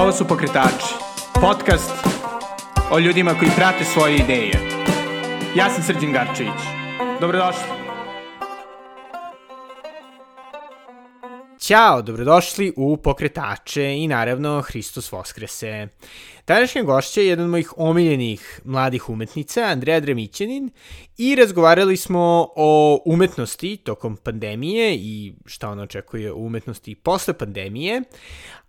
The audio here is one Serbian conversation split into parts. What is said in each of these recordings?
Ovo su Pokretači, podcast o ljudima koji prate svoje ideje. Ja sam Srđan Garčević. Dobrodošli. Ćao, dobrodošli u Pokretače i naravno Hristos Voskrese. Današnja gošća je jedan od mojih omiljenih mladih umetnica, Andreja Dremićanin, i razgovarali smo o umetnosti tokom pandemije i šta ona očekuje o umetnosti posle pandemije,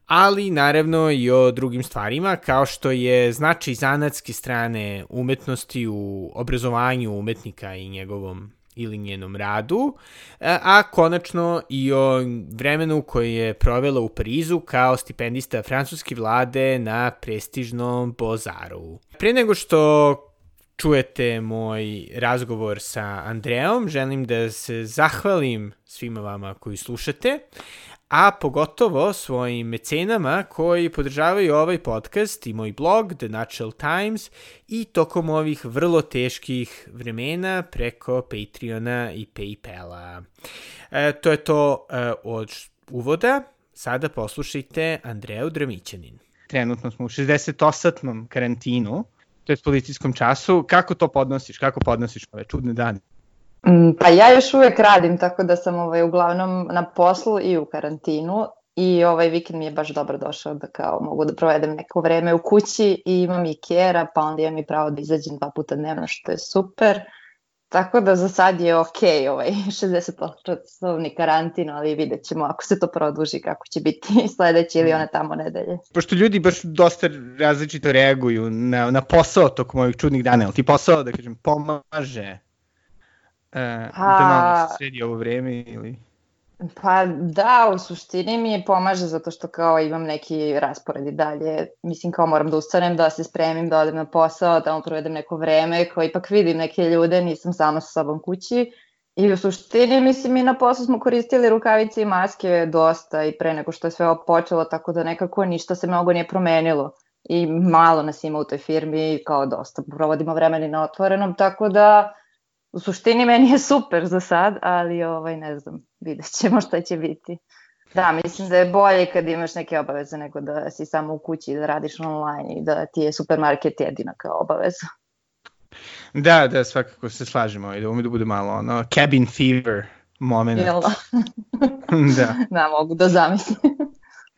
ali naravno i o drugim stvarima kao što je značaj zanatske strane umetnosti u obrazovanju umetnika i njegovom ili njenom radu, a konačno i o vremenu koje je provela u Parizu kao stipendista francuske vlade na prestižnom Bozaru. Pre nego što čujete moj razgovor sa Andreom, želim da se zahvalim svima vama koji slušate, a pogotovo svojim mecenama koji podržavaju ovaj podcast i moj blog The Natural Times i tokom ovih vrlo teških vremena preko Patreona i Paypala. E, to je to e, od uvoda. Sada poslušajte Andreju Dramićanin. Trenutno smo u 68. karantinu, to je policijskom času. Kako to podnosiš? Kako podnosiš ove čudne dane? Mm, pa ja još uvek radim, tako da sam ovaj, uglavnom na poslu i u karantinu i ovaj vikend mi je baš dobro došao da kao mogu da provedem neko vreme u kući i imam i kjera, pa onda imam i pravo da izađem dva puta dnevno, što je super. Tako da za sad je ok ovaj 60-časovni karantin, ali vidjet ćemo ako se to produži kako će biti sledeće ili one tamo nedelje. Pošto ljudi baš dosta različito reaguju na, na posao tokom ovih čudnih dana, ali ti posao, da kažem, pomaže e, pa, da malo se sredi ovo vreme ili... Pa da, u suštini mi je pomaže zato što kao imam neki raspored i dalje. Mislim kao moram da ustanem, da se spremim, da odem na posao, da mu provedem neko vreme, kao ipak vidim neke ljude, nisam sama sa sobom kući. I u suštini, mislim, mi na poslu smo koristili rukavice i maske dosta i pre nego što je sve počelo, tako da nekako ništa se mnogo nije promenilo. I malo nas ima u toj firmi, kao dosta provodimo vremeni na otvorenom, tako da u suštini meni je super za sad, ali ovaj, ne znam, vidjet ćemo šta će biti. Da, mislim da je bolje kad imaš neke obaveze nego da si samo u kući i da radiš online i da ti je supermarket jedina kao obaveza. Da, da, svakako se slažemo i da ume da bude malo ono cabin fever moment. Jel da? da. Da, mogu da zamislim.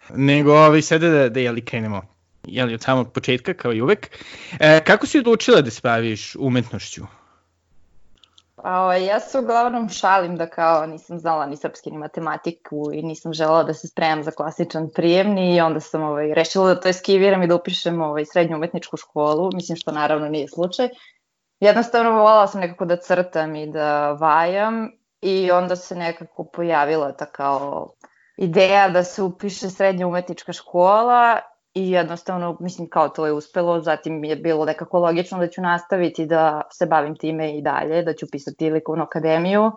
Nego, ovaj, sada da, da jeli krenemo jeli, od samog početka, kao i uvek. E, kako si odlučila da se baviš umetnošću? Pa, ovaj, ja se uglavnom šalim da kao nisam znala ni srpski ni matematiku i nisam želela da se spremam za klasičan prijemni i onda sam ovaj, rešila da to eskiviram i da upišem ovaj, srednju umetničku školu, mislim što naravno nije slučaj. Jednostavno volala sam nekako da crtam i da vajam i onda se nekako pojavila ta kao ideja da se upiše srednja umetnička škola i jednostavno, mislim, kao to je uspelo, zatim je bilo nekako logično da ću nastaviti da se bavim time i dalje, da ću pisati likovnu akademiju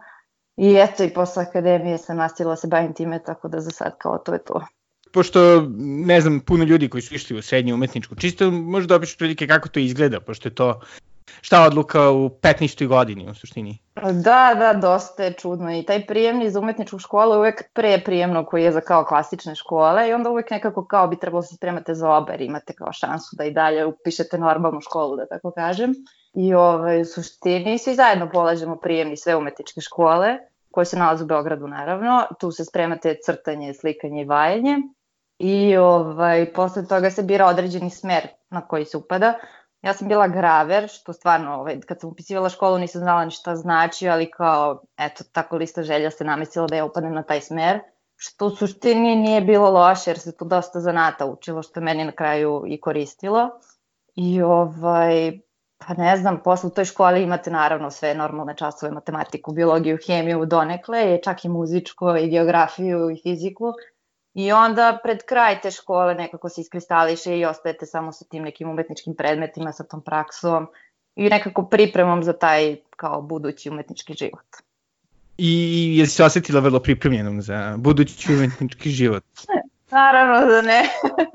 i eto i posle akademije sam nastavila da se bavim time, tako da za sad kao to je to. Pošto, ne znam, puno ljudi koji su išli u srednju umetničku, čisto možda opišu prilike kako to izgleda, pošto je to šta odluka u 15. godini u suštini? Da, da, dosta je čudno i taj prijemni za umetničku školu je uvek pre prijemno koji je za kao klasične škole i onda uvek nekako kao bi trebalo da se spremate za oba jer imate kao šansu da i dalje upišete normalnu školu, da tako kažem. I ovaj, u suštini svi zajedno polažemo prijemni sve umetničke škole koje se nalaze u Beogradu naravno. Tu se spremate crtanje, slikanje i vajanje i ovaj, posle toga se bira određeni smer na koji se upada. Ja sam bila graver, što stvarno, ovaj, kad sam upisivala školu nisam znala ni šta znači, ali kao, eto, tako lista želja se namestila da ja upadnem na taj smer, što u suštini nije bilo loše, jer se tu dosta zanata učilo, što meni na kraju i koristilo. I ovaj, pa ne znam, posle u toj školi imate naravno sve normalne časove, matematiku, biologiju, hemiju, donekle, čak i muzičko, i geografiju, i fiziku, I onda pred kraj te škole nekako se iskristališe i ostajete samo sa tim nekim umetničkim predmetima, sa tom praksom i nekako pripremom za taj kao budući umetnički život. I jesi se osetila vrlo pripremljenom za budući umetnički život? Naravno da ne.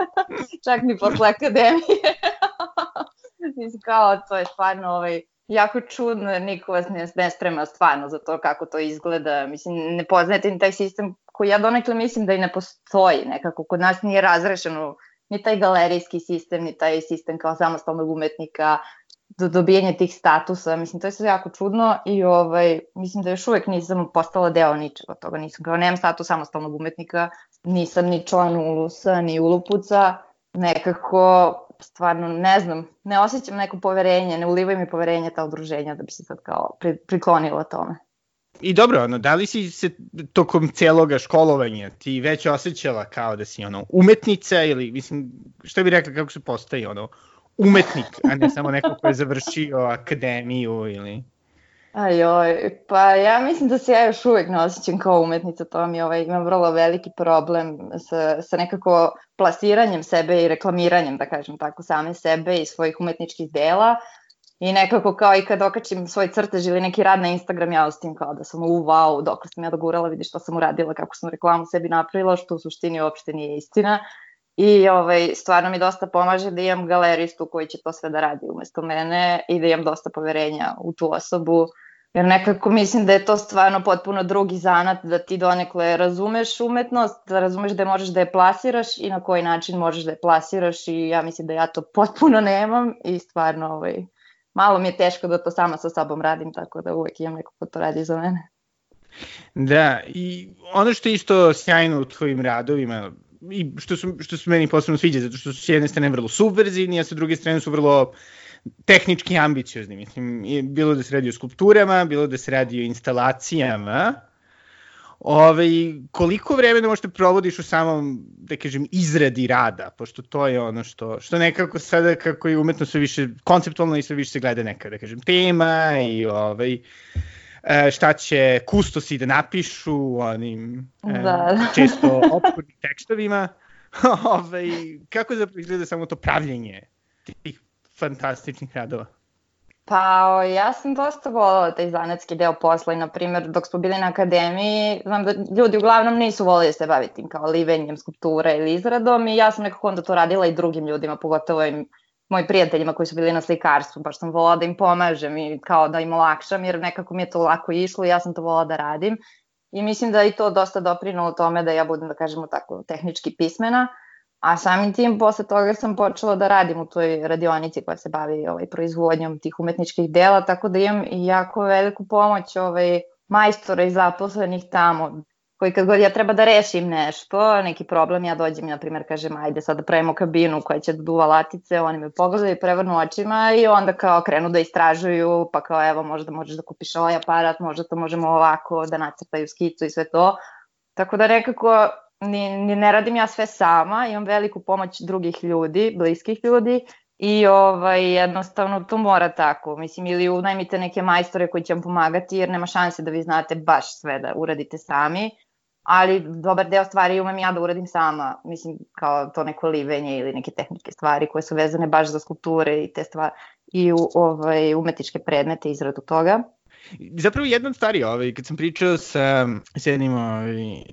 Čak ni posle akademije. Mislim kao to je stvarno ovaj, jako čudno jer niko vas ne, ne sprema stvarno za to kako to izgleda. Mislim, ne poznajete ni taj sistem koji ja donekle mislim da i ne postoji nekako. Kod nas nije razrešeno ni taj galerijski sistem, ni taj sistem kao samostalnog umetnika, do dobijanja tih statusa, mislim, to je sve jako čudno i ovaj, mislim da još uvek nisam postala deo ničega toga, nisam kao, nemam status samostalnog umetnika, nisam ni član Ulusa, ni Ulupuca, nekako, stvarno, ne znam, ne osjećam neko poverenje, ne ulivaju mi poverenje ta udruženja da bi se sad kao pri, priklonila tome. I dobro, ono, da li si se tokom celoga školovanja ti već osjećala kao da si ono umetnica ili, mislim, što bi rekla kako se postaje ono umetnik, a ne samo neko ko je završio akademiju ili... Ajoj, pa ja mislim da se ja još uvek ne osjećam kao umetnica, to mi ovaj, imam vrlo veliki problem sa, sa nekako plasiranjem sebe i reklamiranjem, da kažem tako, same sebe i svojih umetničkih dela. I nekako kao i kad okačim svoj crtež ili neki rad na Instagram, ja ostim kao da sam u wow, dok sam ja dogurala, vidi što sam uradila, kako sam reklamu sebi napravila, što u suštini uopšte nije istina. I ovaj, stvarno mi dosta pomaže da imam galeristu koji će to sve da radi umesto mene i da imam dosta poverenja u tu osobu. Jer nekako mislim da je to stvarno potpuno drugi zanat, da ti donekle razumeš umetnost, da razumeš da možeš da je plasiraš i na koji način možeš da je plasiraš i ja mislim da ja to potpuno nemam i stvarno ovaj, malo mi je teško da to sama sa sobom radim, tako da uvek imam neko ko to radi za mene. Da, i ono što je isto sjajno u tvojim radovima, i što su, što su meni posebno sviđa, zato što su s jedne strane vrlo subverzivni, a sa druge strane su vrlo tehnički ambiciozni. Mislim, bilo da se radi o skulpturama, bilo da se radi o instalacijama, Ove, koliko vremena možete provodiš u samom, da kažem, izradi rada, pošto to je ono što, što nekako sada kako je umetno sve više konceptualno i sve više se gleda neka, da kažem, tema i ovaj, E, šta će kustosi da napišu onim e, da, da. često opkornim tekstovima. Ove, kako zapravo izgleda samo to pravljenje tih fantastičnih radova? Pa, ja sam dosta volala taj zanetski deo posla i, na primjer, dok smo bili na akademiji, znam da ljudi uglavnom nisu volili da se baviti tim kao livenjem skulptura ili izradom i ja sam nekako onda to radila i drugim ljudima, pogotovo im mojim prijateljima koji su bili na slikarstvu, baš sam volala da im pomažem i kao da im olakšam, jer nekako mi je to lako išlo i ja sam to volala da radim. I mislim da i to dosta doprinulo tome da ja budem, da kažemo tako, tehnički pismena. A samim tim, posle toga sam počela da radim u toj radionici koja se bavi ovaj, proizvodnjom tih umetničkih dela, tako da imam jako veliku pomoć ovaj, majstora i zaposlenih tamo koji kad god ja treba da rešim nešto, neki problem, ja dođem i na primjer kažem ajde sad da pravimo kabinu koja će da duva latice, oni me pogledaju, prevrnu očima i onda kao krenu da istražuju, pa kao evo možda možeš da kupiš ovaj aparat, možda to možemo ovako da nacrtaju skicu i sve to. Tako da nekako ni, ni ne radim ja sve sama, imam veliku pomoć drugih ljudi, bliskih ljudi i ovaj, jednostavno to mora tako. Mislim, ili unajmite neke majstore koji će vam pomagati jer nema šanse da vi znate baš sve da uradite sami ali dobar deo stvari umem ja da uradim sama, mislim kao to neko livenje ili neke tehnike stvari koje su vezane baš za skulpture i te stvari i u ovaj, umetničke predmete izradu toga. Zapravo jedna od stvari, ovaj, kad sam pričao sa, sa jednim ovaj,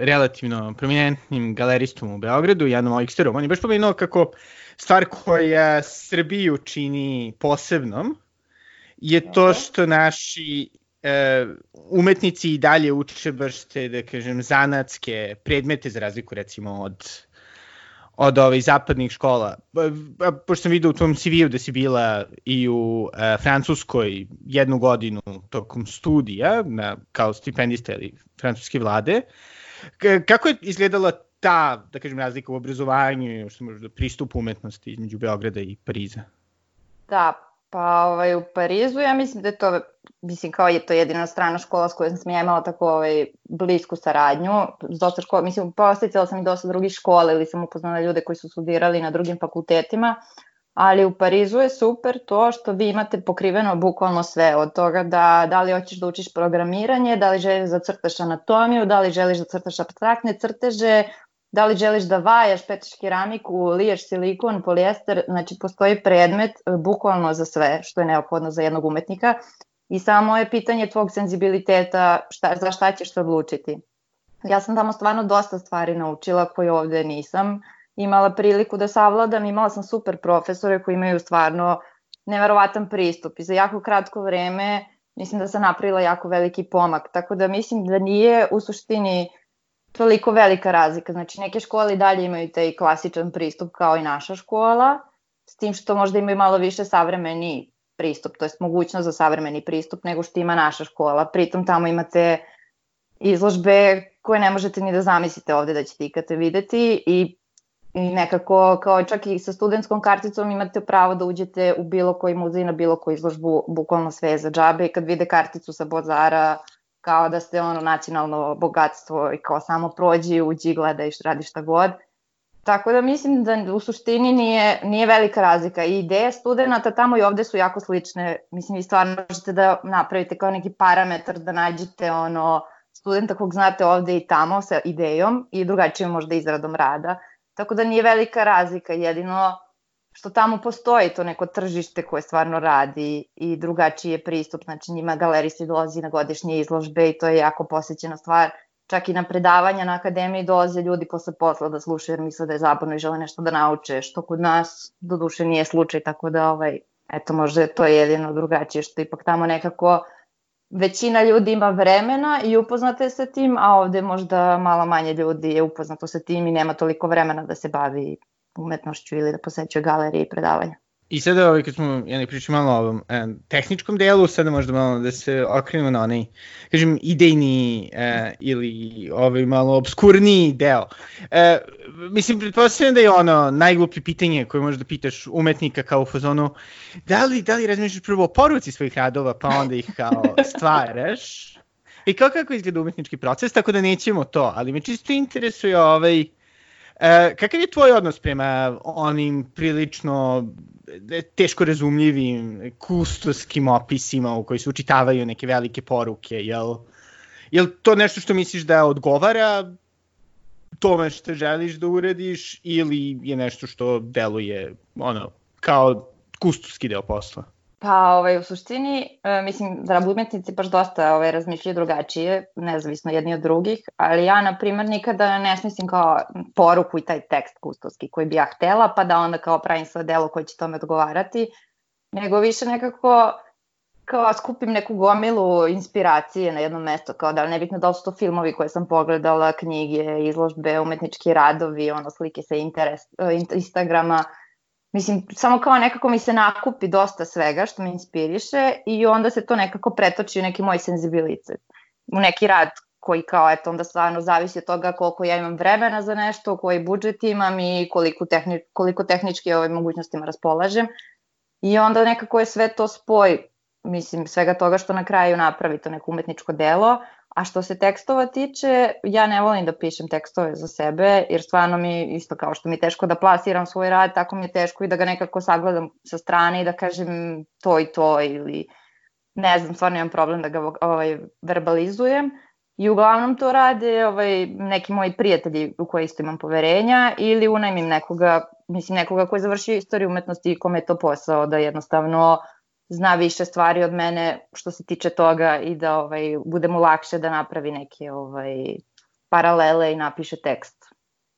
relativno prominentnim galeristom u Beogradu, Janom Oiksterom, on je baš pomenuo kako stvar koja Srbiju čini posebnom je to što naši e, umetnici i dalje uče baš te, da kažem, zanatske predmete, za razliku recimo od od ovih zapadnih škola. Pošto sam vidio u tom CV-u da si bila i u e, Francuskoj jednu godinu tokom studija na, kao stipendista ili francuske vlade, kako je izgledala ta, da kažem, razlika u obrazovanju, što može da pristup umetnosti između Beograda i Pariza? Da, pa ovaj, u Parizu ja mislim da je to mislim kao je to jedina strana škola s kojom sam ja imala tako ovaj, blisku saradnju. Dosta škola, mislim, posticala sam i dosta drugih škola ili sam upoznala ljude koji su studirali na drugim fakultetima, ali u Parizu je super to što vi imate pokriveno bukvalno sve, od toga da, da li hoćeš da učiš programiranje, da li želiš da crtaš anatomiju, da li želiš da crtaš abstraktne crteže, da li želiš da vajaš, petaš keramiku, liješ silikon, polijester, znači postoji predmet bukvalno za sve što je neophodno za jednog umetnika I samo je pitanje tvog senzibiliteta šta, za šta ćeš se odlučiti. Ja sam tamo stvarno dosta stvari naučila koje ovde nisam imala priliku da savladam. Imala sam super profesore koji imaju stvarno neverovatan pristup i za jako kratko vreme mislim da sam napravila jako veliki pomak. Tako da mislim da nije u suštini toliko velika razlika. Znači, neke škole i dalje imaju taj klasičan pristup kao i naša škola, s tim što možda imaju malo više savremeni pristup, to je mogućnost za savremeni pristup nego što ima naša škola. Pritom tamo imate izložbe koje ne možete ni da zamislite ovde da ćete ikada videti i i nekako kao čak i sa studentskom karticom imate pravo da uđete u bilo koji muzej na bilo koju izložbu, bukvalno sve za džabe i kad vide karticu sa Bozara kao da ste ono nacionalno bogatstvo i kao samo prođi, uđi, gledaj, radi šta god. Tako da mislim da u suštini nije, nije velika razlika i ideje studenta tamo i ovde su jako slične. Mislim, vi stvarno možete da napravite kao neki parametar da nađete ono studenta kog znate ovde i tamo sa idejom i drugačijom možda izradom rada. Tako da nije velika razlika, jedino što tamo postoji to neko tržište koje stvarno radi i drugačiji je pristup, znači njima galeristi dolazi na godišnje izložbe i to je jako posjećena stvar. Čak i na predavanja na akademiji dolaze ljudi posle posla da slušaju jer misle da je zabavno i žele nešto da nauče, što kod nas do duše nije slučaj, tako da ovaj, eto možda to je jedino drugačije što ipak tamo nekako većina ljudi ima vremena i upoznate sa tim, a ovde možda malo manje ljudi je upoznato sa tim i nema toliko vremena da se bavi umetnošću ili da posećuje galerije i predavanja. I sada, ovaj, kad smo ja ne pričali malo o ovom eh, tehničkom delu, sada možda malo da se okrenemo na onaj, kažem, idejni eh, ili ovaj malo obskurniji deo. Eh, mislim, pretpostavljam da je ono najgluplje pitanje koje možeš da pitaš umetnika kao u fazonu, da li, da li razmišljaš prvo o poruci svojih radova, pa onda ih kao stvaraš? I kao kako izgleda umetnički proces, tako da nećemo to, ali me čisto interesuje ovaj, E, kakav je tvoj odnos prema onim prilično e, teško razumljivim kustoskim opisima u koji se učitavaju neke velike poruke, jel, jel to nešto što misliš da odgovara tome što želiš da uradiš ili je nešto što deluje ono, kao kustoski deo posla? Pa, ovaj, u suštini, e, mislim, da umetnici baš dosta ovaj, razmišljaju drugačije, nezavisno jedni od drugih, ali ja, na primer, nikada ne smislim kao poruku i taj tekst kustoski koji bi ja htela, pa da onda kao pravim svoje delo koje će tome odgovarati, nego više nekako kao skupim neku gomilu inspiracije na jednom mesto, kao da nebitno da li su to filmovi koje sam pogledala, knjige, izložbe, umetnički radovi, ono, slike sa interes, Instagrama, Mislim, samo kao nekako mi se nakupi dosta svega što me inspiriše i onda se to nekako pretoči u neki moj senzibilitet. U neki rad koji kao, eto, onda stvarno zavisi od toga koliko ja imam vremena za nešto, koji budžet imam i koliko, tehni, koliko tehnički ove mogućnostima raspolažem. I onda nekako je sve to spoj, mislim, svega toga što na kraju napravi to neko umetničko delo, A što se tekstova tiče, ja ne volim da pišem tekstove za sebe, jer stvarno mi, isto kao što mi je teško da plasiram svoj rad, tako mi je teško i da ga nekako sagledam sa strane i da kažem to i to ili ne znam, stvarno imam problem da ga ovaj, verbalizujem. I uglavnom to rade ovaj, neki moji prijatelji u koje isto imam poverenja ili unajmim nekoga, mislim nekoga koji je završio istoriju umetnosti i kome je to posao da jednostavno zna više stvari od mene što se tiče toga i da ovaj, bude mu lakše da napravi neke ovaj, paralele i napiše tekst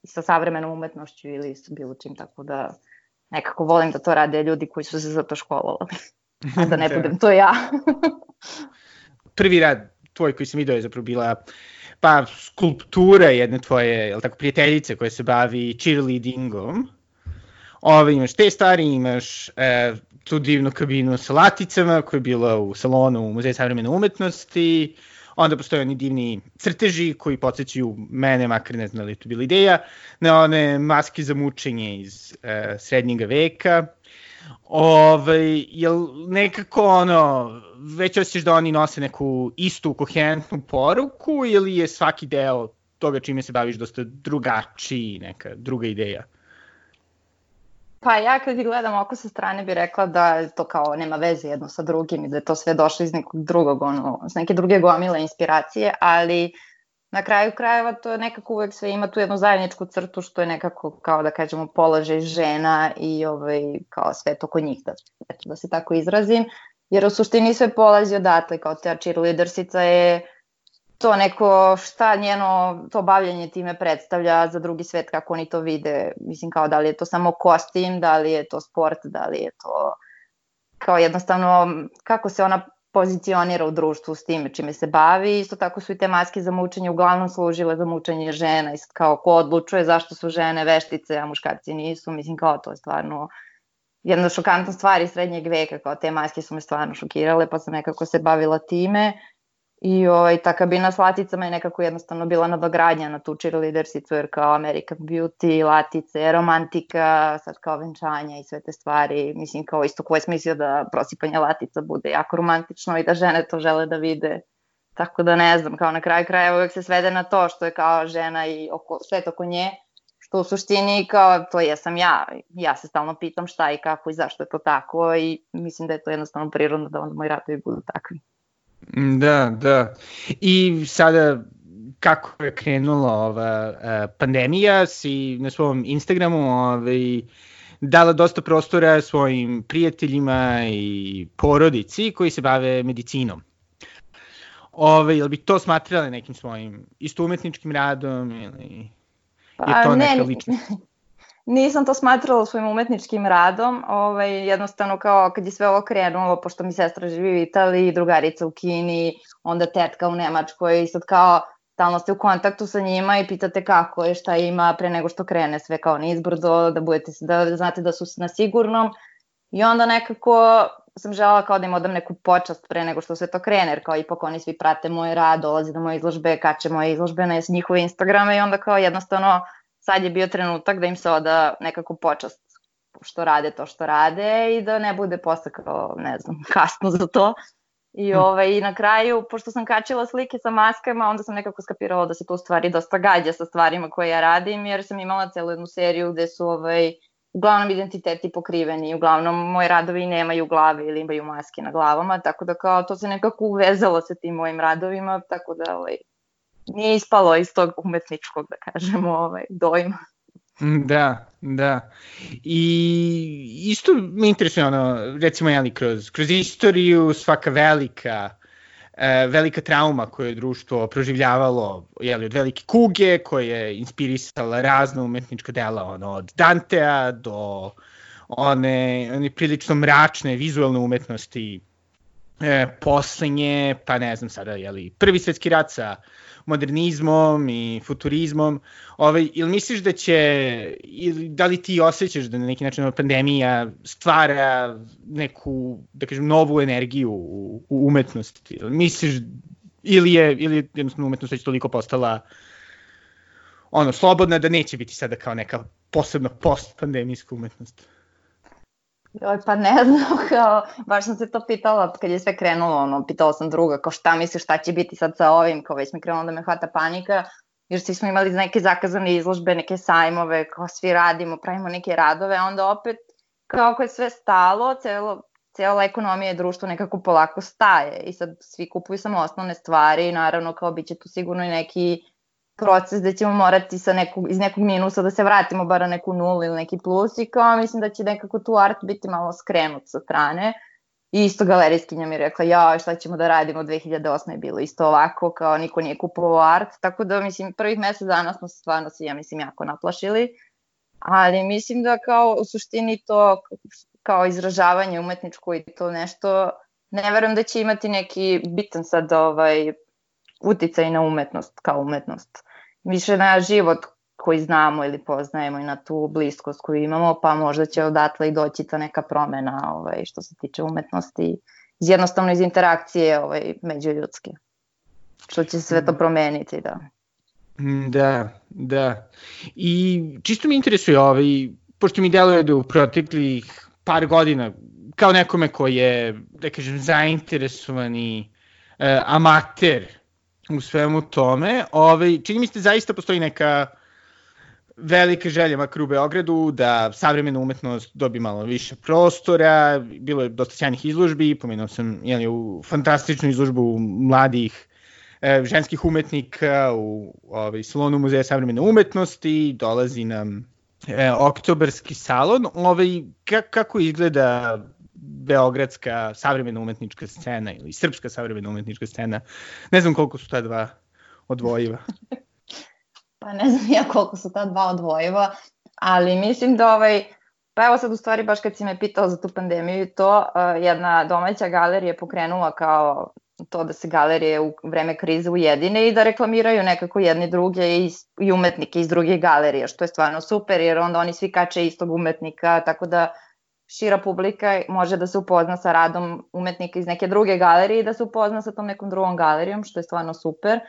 sa savremenom umetnošću ili sa bilo čim, tako da nekako volim da to rade ljudi koji su se za to školovali, a da ne da. budem to ja. Prvi rad tvoj koji sam vidio je zapravo bila pa skulptura jedne tvoje, jel tako, prijateljice koja se bavi cheerleadingom. Ove, imaš te stvari, imaš e, tu divnu kabinu sa laticama koja je bila u salonu u Muzeju savremene umetnosti, onda postoje oni divni crteži koji podsjećaju mene, makar ne znam da li to bila ideja, na one maske za mučenje iz e, srednjega veka. Ove, jel nekako ono, već osjećaš da oni nose neku istu koherentnu poruku ili je svaki deo toga čime se baviš dosta drugačiji, neka druga ideja? Pa ja kad ih gledam oko sa strane bi rekla da to kao nema veze jedno sa drugim i da je to sve došlo iz nekog drugog, ono, s neke druge gomile inspiracije, ali na kraju krajeva to je nekako uvek sve ima tu jednu zajedničku crtu što je nekako kao da kažemo položaj žena i ovaj, kao sve to kod njih, da, da se tako izrazim, jer u suštini sve polazi odatle, kao te cheerleadersica je to neko šta njeno to bavljanje time predstavlja za drugi svet kako oni to vide mislim kao da li je to samo kostim da li je to sport da li je to kao jednostavno kako se ona pozicionira u društvu s time čime se bavi. Isto tako su i te maske za mučenje uglavnom služile za mučenje žena i kao ko odlučuje zašto su žene veštice, a muškarci nisu. Mislim kao to je stvarno jedna šokantna stvar iz srednjeg veka, kao te maske su me stvarno šokirale, pa sam nekako se bavila time. I ovaj, ta kabina s laticama je nekako jednostavno bila nadogradnja na tu cheerleadersicu, jer kao American Beauty, latice, romantika, sad kao venčanja i sve te stvari. Mislim, kao isto ko je smislio da prosipanje latica bude jako romantično i da žene to žele da vide. Tako da ne znam, kao na kraju kraja uvek se svede na to što je kao žena i oko, svet oko nje, što u suštini kao to jesam ja. Ja se stalno pitam šta i kako i zašto je to tako i mislim da je to jednostavno prirodno da onda moji ratovi budu takvi. Da, da. I sada kako je krenula ova uh, pandemija, si na svom Instagramu ovaj, dala dosta prostora svojim prijateljima i porodici koji se bave medicinom. Ove, jel bi to smatrali nekim svojim isto umetničkim radom ili pa, je to neka ne, lična? Nisam to smatrala svojim umetničkim radom, ovaj, jednostavno kao kad je sve ovo krenulo, pošto mi sestra živi u Italiji, drugarica u Kini, onda tetka u Nemačkoj i sad kao stalno ste u kontaktu sa njima i pitate kako je, šta ima pre nego što krene sve kao nizbrdo, da, budete, da znate da su na sigurnom. I onda nekako sam žela kao da im odam neku počast pre nego što sve to krene, jer kao ipak oni svi prate moj rad, dolaze do moje izložbe, kače moje izložbe na njihove Instagrame i onda kao jednostavno sad je bio trenutak da im se oda nekako počast što rade to što rade i da ne bude posle kao, ne znam, kasno za to. I, hm. ovaj, I na kraju, pošto sam kačila slike sa maskama, onda sam nekako skapirala da se to u stvari dosta gađa sa stvarima koje ja radim, jer sam imala celu jednu seriju gde su ovaj, uglavnom identiteti pokriveni, uglavnom moji radovi nemaju glave ili imaju maske na glavama, tako da kao to se nekako uvezalo sa tim mojim radovima, tako da ovaj, nije ispalo iz tog umetničkog, da kažemo, ovaj, dojma. Mm, da, da. I isto me interesuje ono, recimo, jeli, kroz, kroz istoriju svaka velika e, velika trauma koju je društvo proživljavalo jeli, od velike kuge, koja je inspirisala razne umetnička dela, ono, od Dantea do one, one prilično mračne vizualne umetnosti e, poslednje, pa ne znam sada, jeli, prvi svetski rat sa modernizmom i futurizmom, ovaj, ili misliš da će, ili da li ti osjećaš da na neki način pandemija stvara neku, da kažem, novu energiju u, u umetnosti? Ili misliš, ili je, ili je jednostavno umetnost već toliko postala ono, slobodna da neće biti sada kao neka posebna post-pandemijska umetnost? Joj, pa ne znam, kao, baš sam se to pitala kad je sve krenulo, ono, pitala sam druga, kao šta misliš, šta će biti sad sa ovim, kao već mi krenulo da me hvata panika, jer svi smo imali neke zakazane izložbe, neke sajmove, kao svi radimo, pravimo neke radove, a onda opet, kao ako je sve stalo, celo, cijela ekonomija i društvo nekako polako staje i sad svi kupuju samo osnovne stvari i naravno kao bit će tu sigurno i neki proces da ćemo morati sa nekog, iz nekog minusa da se vratimo bar na neku nulu ili neki plus i kao mislim da će nekako tu art biti malo skrenut sa strane. I isto galerijskinja mi je rekla, ja, šta ćemo da radimo, 2008. je bilo isto ovako, kao niko nije kupovao art, tako da, mislim, prvih mesec dana smo se stvarno svi, ja mislim, jako naplašili, ali mislim da kao u suštini to kao izražavanje umetničko i to nešto, ne verujem da će imati neki bitan sad ovaj, uticaj na umetnost kao umetnost više na život koji znamo ili poznajemo i na tu bliskost koju imamo, pa možda će odatle i doći ta neka promena ovaj, što se tiče umetnosti, iz jednostavno iz interakcije ovaj, međuljudske, što će sve to mm. promeniti, da. Mm, da, da. I čisto mi interesuje, ovaj, pošto mi deluje da u proteklih par godina, kao nekome ko je, da kažem, zainteresovani uh, amater u svemu tome. Ovaj, čini mi se da zaista postoji neka velika želja makar u Beogradu da savremena umetnost dobi malo više prostora, bilo je dosta sjajnih izložbi, pomenuo sam jeli, u fantastičnu izložbu mladih e, ženskih umetnika u ovaj, salonu Muzeja savremene umetnosti, dolazi nam e, oktobarski salon, ovaj, kako izgleda beogradska savremena umetnička scena ili srpska savremena umetnička scena. Ne znam koliko su ta dva odvojiva. pa ne znam ja koliko su ta dva odvojiva, ali mislim da ovaj, Pa evo sad u stvari baš kad si me pitao za tu pandemiju i to, uh, jedna domaća galerija pokrenula kao to da se galerije u vreme krize ujedine i da reklamiraju nekako jedni druge i, i umetnike iz drugih galerija, što je stvarno super jer onda oni svi kače istog umetnika, tako da šira publika može da se upozna sa radom umetnika iz neke druge galerije i da se upozna sa tom nekom drugom galerijom, što je stvarno super.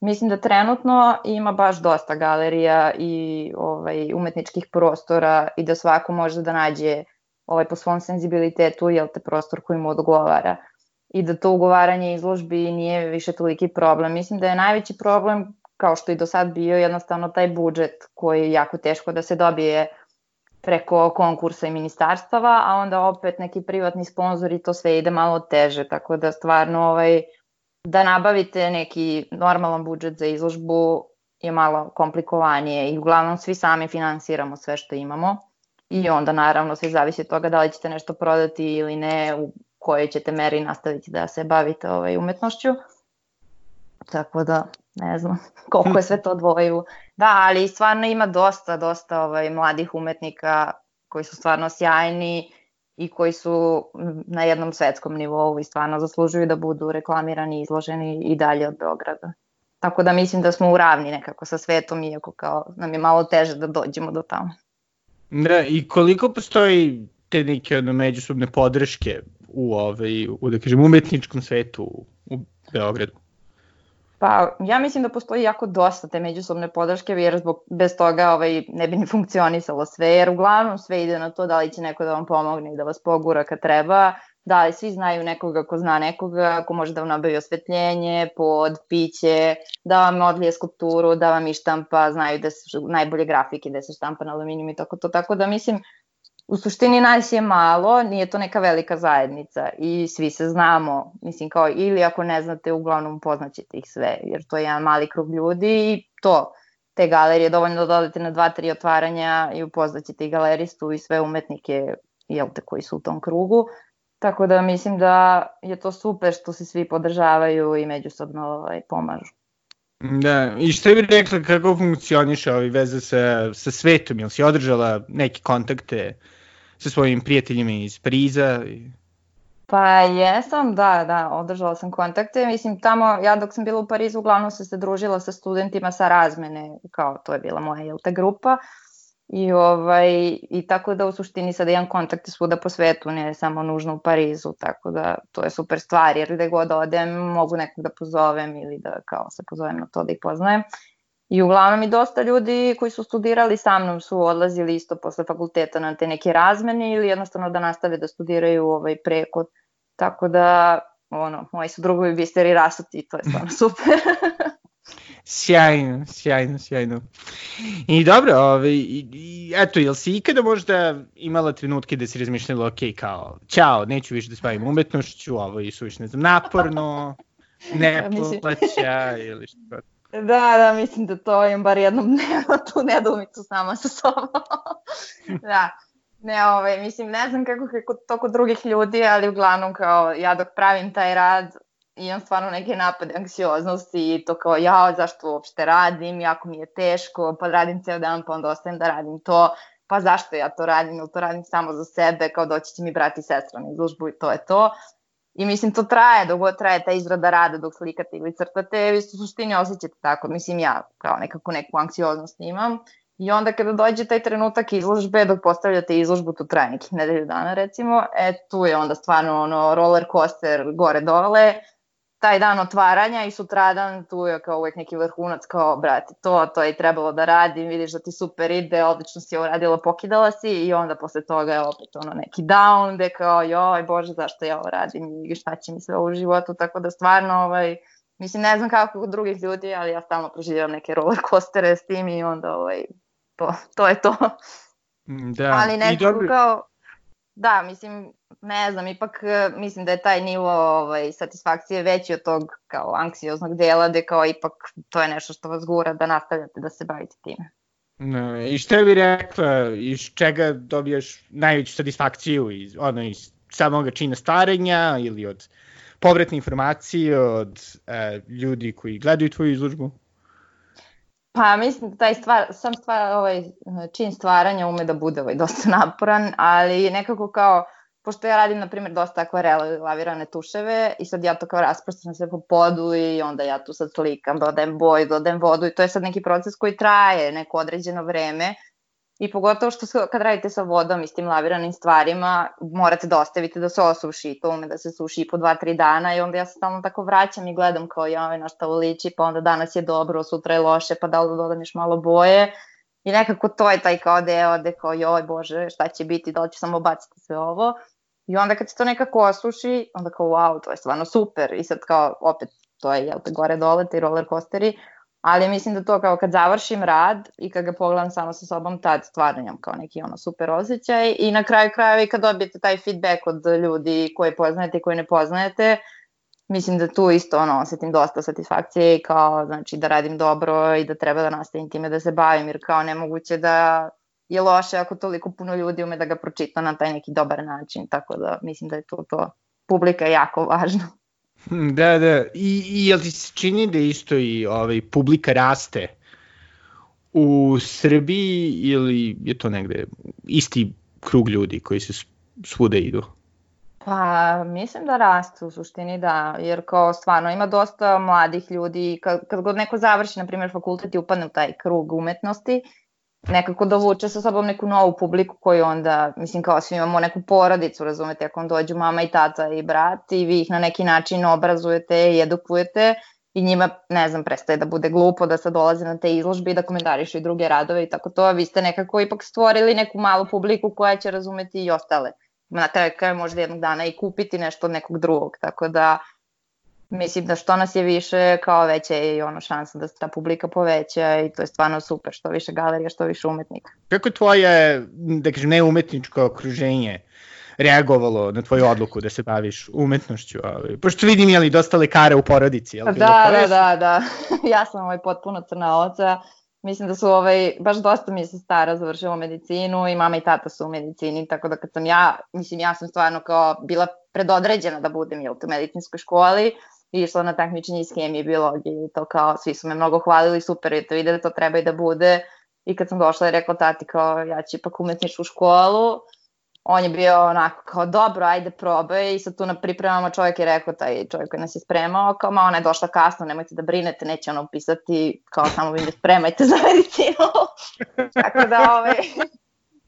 Mislim da trenutno ima baš dosta galerija i ovaj, umetničkih prostora i da svako može da nađe ovaj, po svom senzibilitetu jel te prostor koji mu odgovara i da to ugovaranje izložbi nije više toliki problem. Mislim da je najveći problem, kao što i do sad bio, jednostavno taj budžet koji je jako teško da se dobije preko konkursa i ministarstava, a onda opet neki privatni sponsor i to sve ide malo teže, tako da stvarno ovaj, da nabavite neki normalan budžet za izložbu je malo komplikovanije i uglavnom svi sami finansiramo sve što imamo i onda naravno sve zavisi od toga da li ćete nešto prodati ili ne, u kojoj ćete meri nastaviti da se bavite ovaj, umetnošću. Tako da, ne znam koliko je sve to dvoju. Da, ali stvarno ima dosta, dosta ovaj, mladih umetnika koji su stvarno sjajni i koji su na jednom svetskom nivou i stvarno zaslužuju da budu reklamirani i izloženi i dalje od Beograda. Tako da mislim da smo u ravni nekako sa svetom, iako kao nam je malo teže da dođemo do tamo. Da, i koliko postoji te neke ono, međusobne podrške u, ovaj, u, da kažem, umetničkom svetu u, Beogradu? Pa ja mislim da postoji jako dosta te međusobne podrške jer zbog, bez toga ovaj, ne bi ni funkcionisalo sve jer uglavnom sve ide na to da li će neko da vam pomogne i da vas pogura kad treba, da li svi znaju nekoga ko zna nekoga, ko može da vam nabavi osvetljenje, pod, piće, da vam odlije skulpturu, da vam ištampa, znaju da su najbolje grafike, da se štampa na aluminijum i tako to, tako da mislim u suštini nas je malo, nije to neka velika zajednica i svi se znamo, mislim kao ili ako ne znate, uglavnom poznaćete ih sve, jer to je jedan mali krug ljudi i to, te galerije, dovoljno da odete na dva, tri otvaranja i upoznaćete i galeristu i sve umetnike, jel te, koji su u tom krugu. Tako da mislim da je to super što se svi podržavaju i međusobno ovaj, pomažu. Da, i što bi rekla kako funkcioniše ovaj veze sa, sa svetom, jel si održala neke kontakte sa svojim prijateljima iz Pariza? Pa jesam, da, da, održala sam kontakte. Mislim, tamo, ja dok sam bila u Parizu, uglavnom sam se družila sa studentima sa razmene, kao to je bila moja, jel te, grupa. I, ovaj, I tako da u suštini sada imam kontakte svuda po svetu, ne samo nužno u Parizu, tako da to je super stvar, jer gde god odem mogu nekog da pozovem ili da kao se pozovem na to da ih poznajem. I uglavnom i dosta ljudi koji su studirali sa mnom su odlazili isto posle fakulteta na te neke razmene ili jednostavno da nastave da studiraju ovaj preko. Tako da, ono, moji su drugovi bisteri rasuti i to je stvarno super. sjajno, sjajno, sjajno. I dobro, ovaj, i, i, eto, jel si ikada možda imala trenutke da si razmišljala, ok, kao, ćao, neću više da se bavim umetnošću, ovo je suviš, ne znam, naporno, ne plaća ili što Da, da, mislim da to imam bar jednom dnevno tu nedumicu sama sa sobom. da. Ne, ovaj, mislim, ne znam kako, kako to kod drugih ljudi, ali uglavnom kao ja dok pravim taj rad, imam stvarno neke napade anksioznosti i to kao ja, zašto uopšte radim, jako mi je teško, pa radim ceo dan, pa onda ostajem da radim to, pa zašto ja to radim, ili to radim samo za sebe, kao doći će mi brati i sestra na izložbu i to je to. I mislim, to traje, dok god traje ta izrada rada dok slikate ili crtate, vi u suštini osjećate tako. Mislim, ja kao nekako neku anksioznost imam. I onda kada dođe taj trenutak izložbe, dok postavljate izložbu, to traje nekih nedelju dana recimo, e tu je onda stvarno ono roller coaster gore-dole, taj dan otvaranja i sutradan tu je kao uvek neki vrhunac kao, brate, to, to je trebalo da radim, vidiš da ti super ide, odlično si ovo radila, pokidala si i onda posle toga je opet ono neki down gde kao, joj, bože, zašto ja ovo radim i šta će mi sve u životu, tako da stvarno, ovaj, mislim, ne znam kako kod drugih ljudi, ali ja stalno proživljam neke roller coastere s tim i onda, ovaj, to, to je to. Da. Ali nekako dobro... kao, da, mislim, ne znam, ipak e, mislim da je taj nivo ovaj, satisfakcije veći od tog kao anksioznog dela, gde kao ipak to je nešto što vas gura da nastavljate da se bavite time. No, I što bi rekla, iz čega dobijaš najveću satisfakciju, iz, ono, iz samog čina starenja ili od povratne informacije od uh, ljudi koji gledaju tvoju izložbu? Pa mislim da taj stvar, sam stvar, ovaj, čin stvaranja ume da bude ovaj, dosta naporan, ali nekako kao, pošto ja radim, na primjer, dosta akvarela lavirane tuševe i sad ja to kao rasprostam sve po podu i onda ja tu sad slikam, dodajem boju, dodajem vodu i to je sad neki proces koji traje neko određeno vreme I pogotovo što kad radite sa vodom i s tim laviranim stvarima, morate da ostavite da se osuši, to ume da se suši po 2-3 dana i onda ja se stalno tako vraćam i gledam kao ja na šta uliči, pa onda danas je dobro, sutra je loše, pa da li da dodam još malo boje. I nekako to je taj kao deo gde kao joj bože šta će biti, da li ću samo baciti sve ovo. I onda kad se to nekako osuši, onda kao wow, to je stvarno super. I sad kao opet to je jel te gore dole, ti roller coasteri, ali mislim da to kao kad završim rad i kad ga pogledam samo sa sobom, tad stvarno kao neki ono super osjećaj i na kraju krajeva i kad dobijete taj feedback od ljudi koje poznajete i koje ne poznajete, mislim da tu isto ono, osetim dosta satisfakcije i kao znači da radim dobro i da treba da nastavim time da se bavim jer kao nemoguće da je loše ako toliko puno ljudi ume da ga pročita na taj neki dobar način, tako da mislim da je to to. Publika jako važna. Da, da. I, i jel ti se čini da isto i ovaj, publika raste u Srbiji ili je to negde isti krug ljudi koji se svude idu? Pa, mislim da raste u suštini, da, jer kao stvarno ima dosta mladih ljudi, kad, kad god neko završi, na primjer, fakultet i upadne u taj krug umetnosti, nekako dovuče sa sobom neku novu publiku koju onda, mislim kao svi imamo neku porodicu, razumete, ako vam dođu mama i tata i brat i vi ih na neki način obrazujete i edukujete i njima, ne znam, prestaje da bude glupo da sad dolaze na te izložbe i da komentarišu i druge radove i tako to, a vi ste nekako ipak stvorili neku malu publiku koja će razumeti i ostale. Na kraju kraja možda jednog dana i kupiti nešto od nekog drugog, tako da mislim da što nas je više, kao veća je i ono šansa da se ta publika poveća i to je stvarno super, što više galerija, što više umetnika. Kako je tvoje, da kažem, neumetničko okruženje reagovalo na tvoju odluku da se baviš umetnošću? Ali, pošto vidim, jeli, dosta lekara u porodici, jel? Da, da, da, da. ja sam ovaj potpuno crna oca. Mislim da su ovaj, baš dosta mi se stara završila medicinu i mama i tata su u medicini, tako da kad sam ja, mislim ja sam stvarno kao bila predodređena da budem jel, u medicinskoj školi, išla na takmičenje iz hemije i biologije i to kao, svi su me mnogo hvalili, super je to ide da to treba i da bude. I kad sam došla i rekla tati kao, ja ću ipak umetničku školu, on je bio onako kao, dobro, ajde probaj i sad tu na pripremama čovjek je rekao, taj čovjek koji nas je spremao, kao, ma ona je došla kasno, nemojte da brinete, neće ono upisati, kao, samo vi ne spremajte za medicinu. Tako da, ovaj,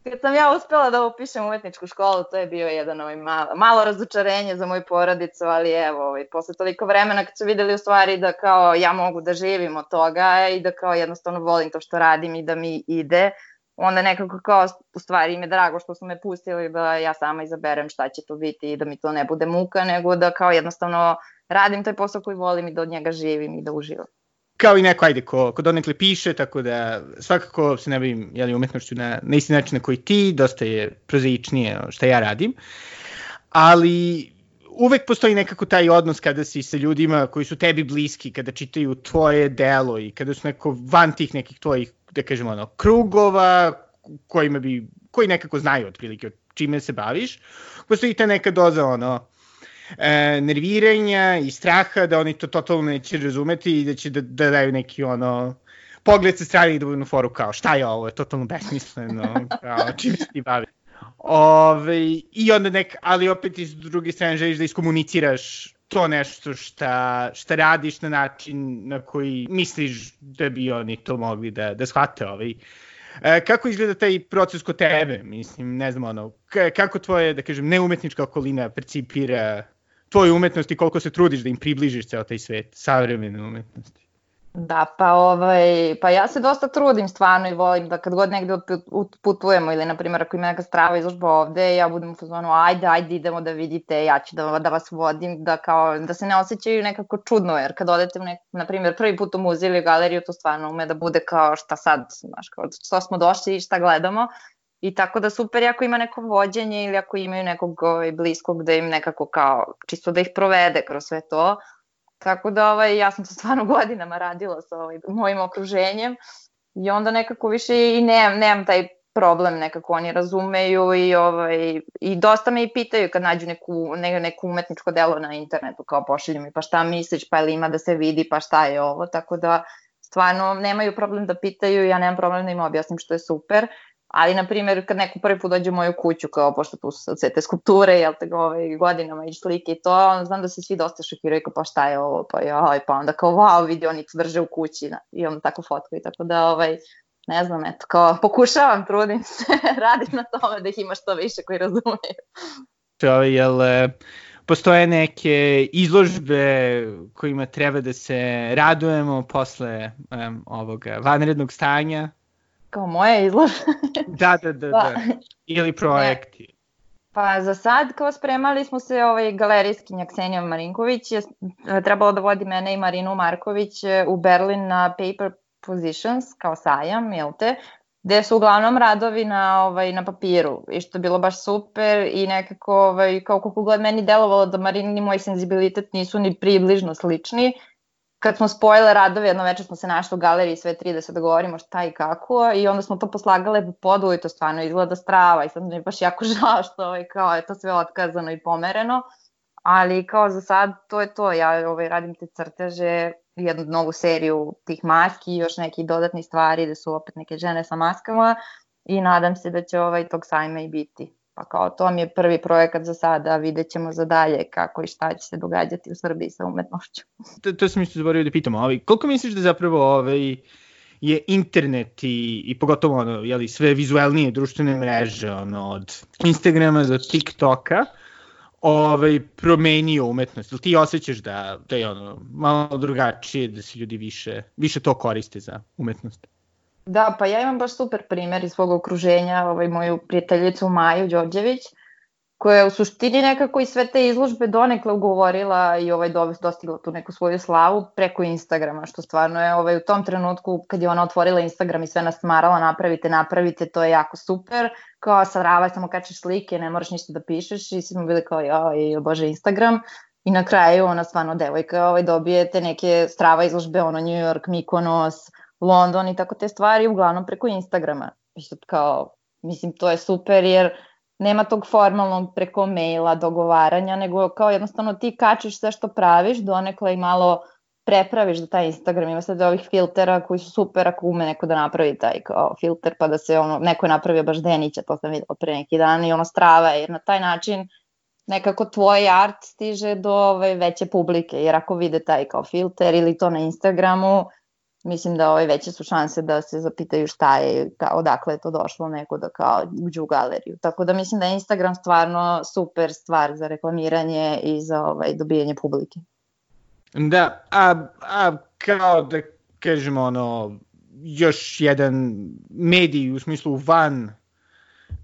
Kad sam ja uspela da upišem umetničku školu, to je bio jedan ovaj malo, malo razočarenje za moju porodicu, ali evo, ovaj, posle toliko vremena kad su videli u stvari da kao ja mogu da živim od toga i da kao jednostavno volim to što radim i da mi ide, onda nekako kao u stvari im je drago što su me pustili da ja sama izaberem šta će to biti i da mi to ne bude muka, nego da kao jednostavno radim taj posao koji volim i da od njega živim i da uživam kao i neko, ajde, ko, ko donekle piše, tako da svakako se ne bavim jeli, umetnošću na, na isti način na koji ti, dosta je prozaičnije šta ja radim, ali uvek postoji nekako taj odnos kada si sa ljudima koji su tebi bliski, kada čitaju tvoje delo i kada su neko van tih nekih tvojih, da kažemo, ono, krugova kojima bi, koji nekako znaju otprilike čime se baviš, postoji ta neka doza, ono, e, nerviranja i straha da oni to totalno neće razumeti i da će da, da daju neki ono pogled sa strane i da budu na foru kao šta je ovo, je totalno besmisleno, kao čim se ti bavi. Ove, I onda nek, ali opet iz druge strane želiš da iskomuniciraš to nešto šta, šta radiš na način na koji misliš da bi oni to mogli da, da shvate ovaj. E, kako izgleda taj proces kod tebe? Mislim, ne znam, ono, kako tvoje, da kažem, neumetnička okolina percipira tvoju umetnost i koliko se trudiš da im približiš ceo taj svet savremene umetnosti. Da, pa, ovaj, pa ja se dosta trudim stvarno i volim da kad god negde putujemo ili na primjer ako ima neka strava izložba ovde, ja budem u fazonu ajde, ajde idemo da vidite, ja ću da, da vas vodim, da, kao, da se ne osjećaju nekako čudno, jer kad odete u nek, na primjer prvi put u muzej ili galeriju, to stvarno ume da bude kao šta sad, znaš, kao što smo došli i šta gledamo, I tako da super ako ima neko vođenje ili ako imaju nekog ovaj, bliskog da im nekako kao čisto da ih provede kroz sve to. Tako da ovaj, ja sam to stvarno godinama radila sa ovaj, mojim okruženjem i onda nekako više i nemam, nemam taj problem nekako oni razumeju i ovaj i dosta me i pitaju kad nađu neku ne, neku umetničko delo na internetu kao pošalju mi pa šta misliš pa ili ima da se vidi pa šta je ovo tako da stvarno nemaju problem da pitaju, ja nemam problem da im objasnim što je super, ali na primjer kad neko prvi put dođe u moju kuću, kao pošto tu su sve te skulpture, jel te ove godinama i slike i to, on znam da se svi dosta šokiraju kao pa šta je ovo, pa joj, pa onda kao wow, vidi oni to drže u kući i onda tako fotku i tako da ovaj, ne znam, eto, kao pokušavam, trudim se, radim na tome da ih ima što više koji razumeju. Ovaj, jel, e, postoje neke izložbe kojima treba da se radujemo posle um, ovog vanrednog stanja? Kao moje izložbe? da, da, da, pa, da. Ili projekti. Ne. Pa za sad kao spremali smo se ovaj galerijskinja Ksenija Marinković je trebalo da vodi mene i Marinu Marković e, u Berlin na Paper Positions kao sajam, jel te? gde su uglavnom radovi na, ovaj, na papiru i što je bilo baš super i nekako ovaj, kao koliko god meni delovalo da Marini i moj senzibilitet nisu ni približno slični, kad smo spojile radove, jedno večer smo se našli u galeriji sve tri da se dogovorimo šta i kako i onda smo to poslagale po podu i to stvarno izgleda strava i sad mi je baš jako žao što ovaj, kao je to sve otkazano i pomereno, ali kao za sad to je to, ja ovaj, radim te crteže jednu novu seriju tih maski i još nekih dodatnih stvari da su opet neke žene sa maskama i nadam se da će ovaj tog sajma i biti. Pa kao to mi je prvi projekat za sada, vidjet ćemo za dalje kako i šta će se događati u Srbiji sa umetnošću. To, to sam isto zaboravio da pitamo, ali koliko misliš da zapravo ovaj, je internet i, i pogotovo ono, jeli, sve vizualnije društvene mreže, ono, od Instagrama do TikToka, ovaj, promenio umetnost? Ili ti osjećaš da, da je ono, malo drugačije, da se ljudi više, više to koriste za umetnost? Da, pa ja imam baš super primer iz svog okruženja, ovaj, moju prijateljicu Maju Đorđević, koja je u suštini nekako i sve te izložbe donekle ugovorila i ovaj dostigla tu neku svoju slavu preko Instagrama, što stvarno je ovaj, u tom trenutku kad je ona otvorila Instagram i sve nas smarala napravite, napravite, to je jako super, kao rava samo kačeš slike, ne moraš ništa da pišeš. I svi smo bili kao joj, bože Instagram, I na kraju ona stvarno devojka ovaj, dobije te neke strava izložbe, ono New York, Mykonos, London i tako te stvari, uglavnom preko Instagrama. I sad kao, mislim, to je super jer nema tog formalnog preko maila dogovaranja, nego kao jednostavno ti kačiš sve što praviš, donekle i malo prepraviš da taj Instagram ima sad ovih filtera koji su super ako ume neko da napravi taj kao filter pa da se ono, neko je napravio baš Denića, to sam videla pre neki dan i ono strava jer na taj način nekako tvoj art stiže do ove veće publike jer ako vide taj kao filter ili to na Instagramu mislim da ove veće su šanse da se zapitaju šta je, kao, odakle je to došlo neko da kao uđe u galeriju. Tako da mislim da je Instagram stvarno super stvar za reklamiranje i za ovaj, dobijanje publike. Da, a, a kao da kažemo ono, još jedan medij u smislu van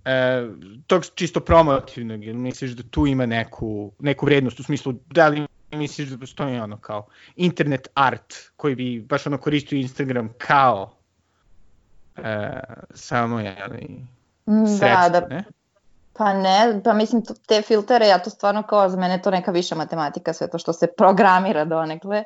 e, tog čisto promotivnog, misliš da tu ima neku, neku vrednost u smislu da li misliš da postoji ono kao internet art koji bi baš ono koristio Instagram kao e, samo jeli, mm, sredstvo, da, da. ne? Pa ne, pa mislim te filtere, ja to stvarno kao za mene to neka viša matematika, sve to što se programira donekle.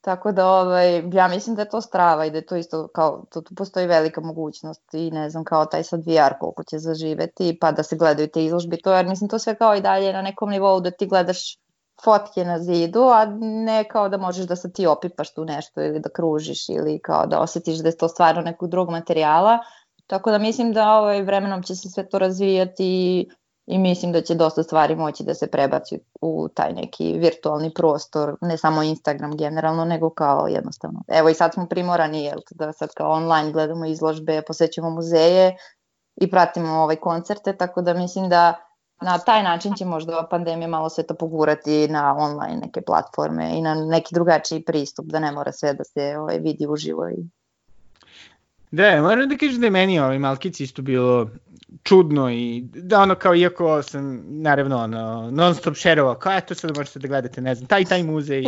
Tako da ovaj, ja mislim da je to strava i da je to isto kao, to, tu postoji velika mogućnost i ne znam kao taj sad VR koliko će zaživeti pa da se gledaju te izložbe to jer mislim to sve kao i dalje na nekom nivou da ti gledaš fotke na zidu, a ne kao da možeš da se ti opipaš tu nešto ili da kružiš ili kao da osjetiš da je to stvarno nekog drugog materijala. Tako da mislim da ovaj, vremenom će se sve to razvijati i, i mislim da će dosta stvari moći da se prebaci u taj neki virtualni prostor, ne samo Instagram generalno, nego kao jednostavno. Evo i sad smo primorani, jel, da sad kao online gledamo izložbe, posećamo muzeje i pratimo ovaj koncerte, tako da mislim da na taj način će možda pandemija malo sve to pogurati na online neke platforme i na neki drugačiji pristup, da ne mora sve da se ovaj, vidi uživo. I... Da, moram da kažem da je meni ovaj Malkici isto bilo čudno i da ono kao iako sam naravno ono, non stop šerovao kao eto sad možete da gledate ne znam taj taj muzej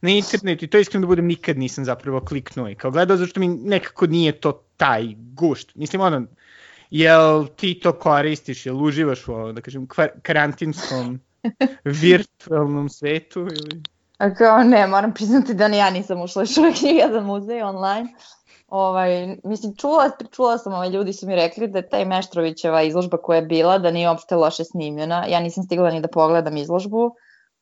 na internetu i to iskreno da budem nikad nisam zapravo kliknuo i kao gledao zašto mi nekako nije to taj gušt mislim ono jel ti to koristiš, jel uživaš u ovo, da kažem, karantinskom virtualnom svetu ili? A kao ne, moram priznati da ni ja nisam ušla još uvek ni jedan muzej online. Ovaj, mislim, čula, čula sam, ovaj, ljudi su mi rekli da je taj Meštrovićeva izložba koja je bila, da nije uopšte loše snimljena. Ja nisam stigla ni da pogledam izložbu,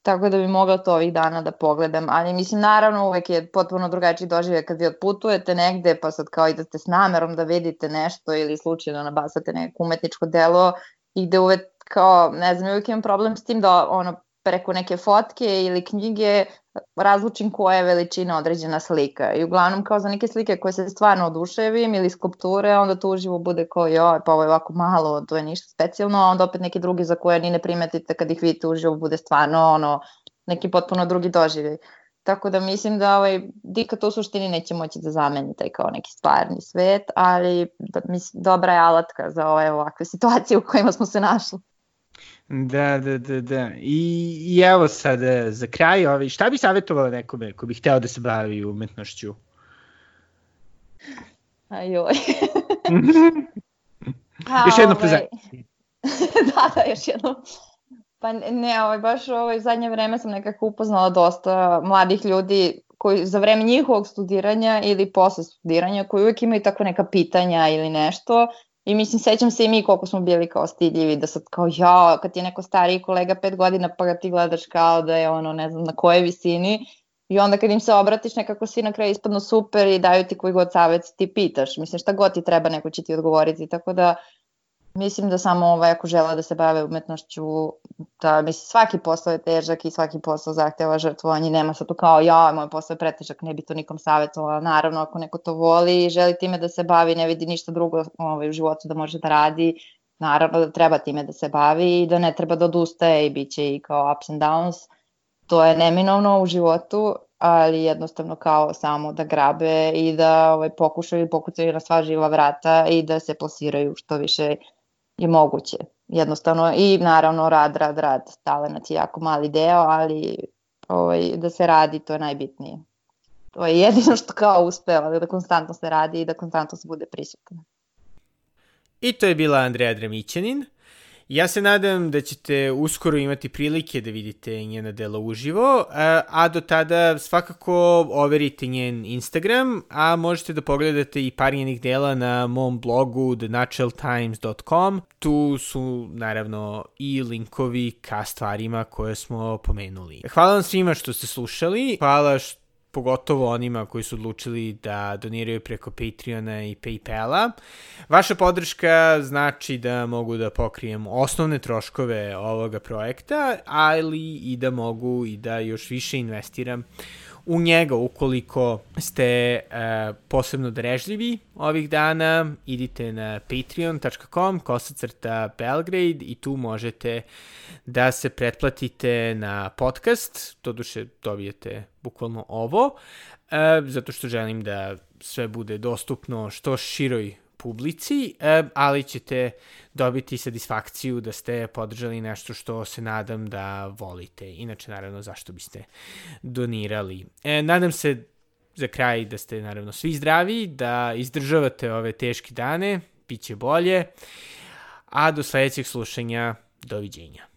Tako da bi mogla to ovih dana da pogledam, ali mislim naravno uvek je potpuno drugačiji doživlje kad vi otputujete negde pa sad kao idete s namerom da vidite nešto ili slučajno nabasate neko umetničko delo i gde uvek kao, ne znam, uvek imam problem s tim da ono preko neke fotke ili knjige razlučim koja je veličina određena slika. I uglavnom kao za neke slike koje se stvarno oduševim ili skulpture, onda to uživo bude kao joj, pa ovo je ovako malo, to je ništa specijalno, a onda opet neki drugi za koje ni ne primetite kad ih vidite uživo bude stvarno ono, neki potpuno drugi doživljaj. Tako da mislim da ovaj, dika to u suštini neće moći da zameni taj kao neki stvarni svet, ali da, mislim, dobra je alatka za ove ovakve situacije u kojima smo se našli. Da, da, da, da. I, i evo sad, za kraj, ovaj, šta bi savjetovala nekome ko bi hteo da se bavi umetnošću? Ajoj. A, još jedno ovaj... da, da, još jedno. Pa ne, ovaj, baš ovaj, zadnje vreme sam nekako upoznala dosta mladih ljudi koji za vreme njihovog studiranja ili posle studiranja koji uvek imaju tako neka pitanja ili nešto I mislim, sećam se i mi koliko smo bili kao stidljivi, da sad kao ja, kad je neko stariji kolega pet godina pa ga ti gledaš kao da je ono ne znam na kojoj visini i onda kad im se obratiš nekako svi na kraju ispadno super i daju ti koji god savjet ti pitaš. Mislim šta god ti treba neko će ti odgovoriti, tako da Mislim da samo ovaj, ako žele da se bave umetnošću, da mislim, svaki posao je težak i svaki posao zahteva žrtvovanje, nema sad tu kao ja, moj posao je pretežak, ne bi to nikom savjetovala. Naravno, ako neko to voli i želi time da se bavi, ne vidi ništa drugo ovaj, u životu da može da radi, naravno da treba time da se bavi i da ne treba da odustaje i bit će i kao ups and downs. To je neminovno u životu, ali jednostavno kao samo da grabe i da ovaj, pokušaju i pokucaju na sva živa vrata i da se plasiraju što više je moguće. Jednostavno i naravno rad, rad, rad. Talenat je jako mali deo, ali ovaj, da se radi to je najbitnije. To je jedino što kao uspeva, da konstantno se radi i da konstantno se bude prisutno. I to je bila Andreja Dremićanin. Ja se nadam da ćete uskoro imati prilike da vidite njena dela uživo, a do tada svakako overite njen Instagram, a možete da pogledate i par njenih dela na mom blogu thenaturaltimes.com. Tu su naravno i linkovi ka stvarima koje smo pomenuli. Hvala vam svima što ste slušali, hvala što pogotovo onima koji su odlučili da doniraju preko Patreona i Paypala. Vaša podrška znači da mogu da pokrijem osnovne troškove ovoga projekta, ali i da mogu i da još više investiram u njega ukoliko ste e, posebno drežljivi ovih dana, idite na patreon.com kosacrta Belgrade i tu možete da se pretplatite na podcast, to duše dobijete bukvalno ovo, e, zato što želim da sve bude dostupno što široj publici, e, ali ćete dobiti satisfakciju da ste podržali nešto što se nadam da volite. Inače, naravno, zašto biste donirali. E, nadam se za kraj da ste naravno svi zdravi, da izdržavate ove teške dane, bit će bolje, a do sledećeg slušanja, doviđenja.